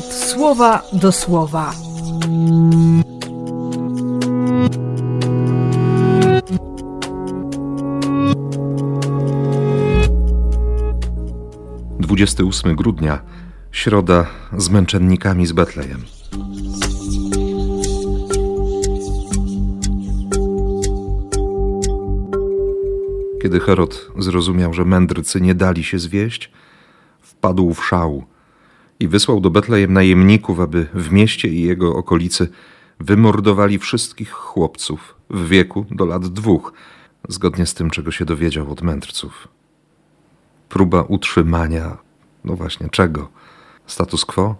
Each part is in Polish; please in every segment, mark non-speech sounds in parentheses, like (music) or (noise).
słowa do słowa. Dwudziesty ósmy grudnia, środa z męczennikami z Betlejem. Kiedy Herod zrozumiał, że mędrcy nie dali się zwieść, wpadł w szał i wysłał do Betlejem najemników, aby w mieście i jego okolicy wymordowali wszystkich chłopców w wieku do lat dwóch, zgodnie z tym, czego się dowiedział od mędrców. Próba utrzymania, no właśnie czego? Status quo?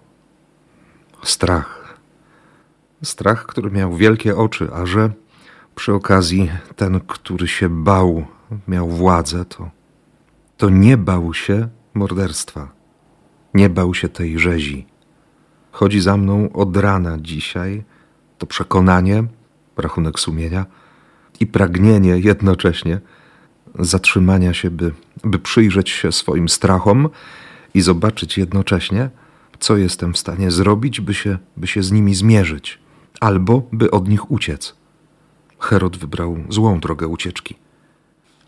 Strach. Strach, który miał wielkie oczy, a że przy okazji ten, który się bał, miał władzę, to, to nie bał się morderstwa. Nie bał się tej rzezi. Chodzi za mną od rana dzisiaj to przekonanie, rachunek sumienia i pragnienie jednocześnie zatrzymania się, by, by przyjrzeć się swoim strachom i zobaczyć jednocześnie, co jestem w stanie zrobić, by się, by się z nimi zmierzyć, albo by od nich uciec. Herod wybrał złą drogę ucieczki.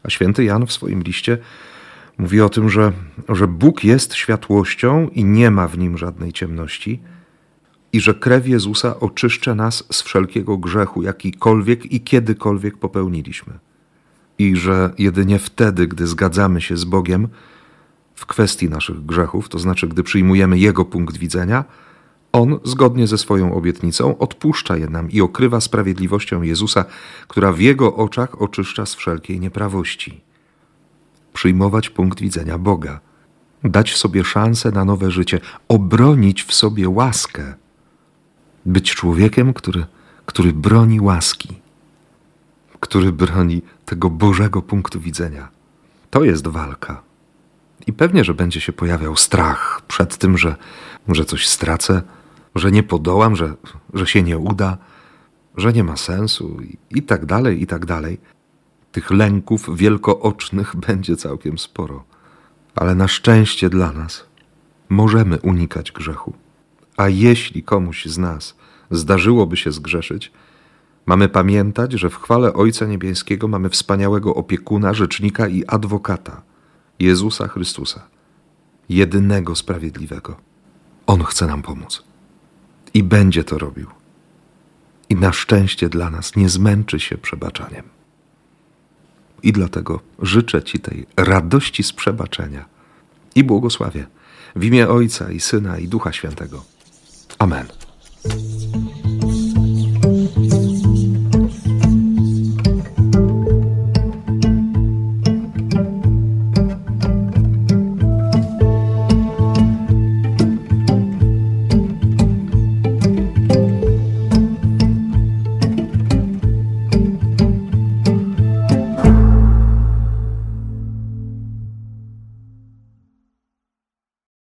A święty Jan w swoim liście mówi o tym, że, że Bóg jest światłością i nie ma w nim żadnej ciemności, i że krew Jezusa oczyszcza nas z wszelkiego grzechu, jakikolwiek i kiedykolwiek popełniliśmy. I że jedynie wtedy, gdy zgadzamy się z Bogiem w kwestii naszych grzechów, to znaczy gdy przyjmujemy Jego punkt widzenia, On, zgodnie ze swoją obietnicą, odpuszcza je nam i okrywa sprawiedliwością Jezusa, która w Jego oczach oczyszcza z wszelkiej nieprawości przyjmować punkt widzenia Boga, dać sobie szansę na nowe życie, obronić w sobie łaskę, być człowiekiem, który, który broni łaski, który broni tego Bożego punktu widzenia. To jest walka. I pewnie, że będzie się pojawiał strach przed tym, że, że coś stracę, że nie podołam, że, że się nie uda, że nie ma sensu i, i tak dalej, i tak dalej. Tych lęków wielkoocznych (laughs) będzie całkiem sporo. Ale na szczęście dla nas możemy unikać grzechu. A jeśli komuś z nas zdarzyłoby się zgrzeszyć, mamy pamiętać, że w chwale Ojca Niebieskiego mamy wspaniałego opiekuna, rzecznika i adwokata Jezusa Chrystusa, jedynego sprawiedliwego. On chce nam pomóc i będzie to robił. I na szczęście dla nas nie zmęczy się przebaczaniem. I dlatego życzę Ci tej radości z przebaczenia i błogosławię w imię Ojca i Syna i Ducha Świętego. Amen.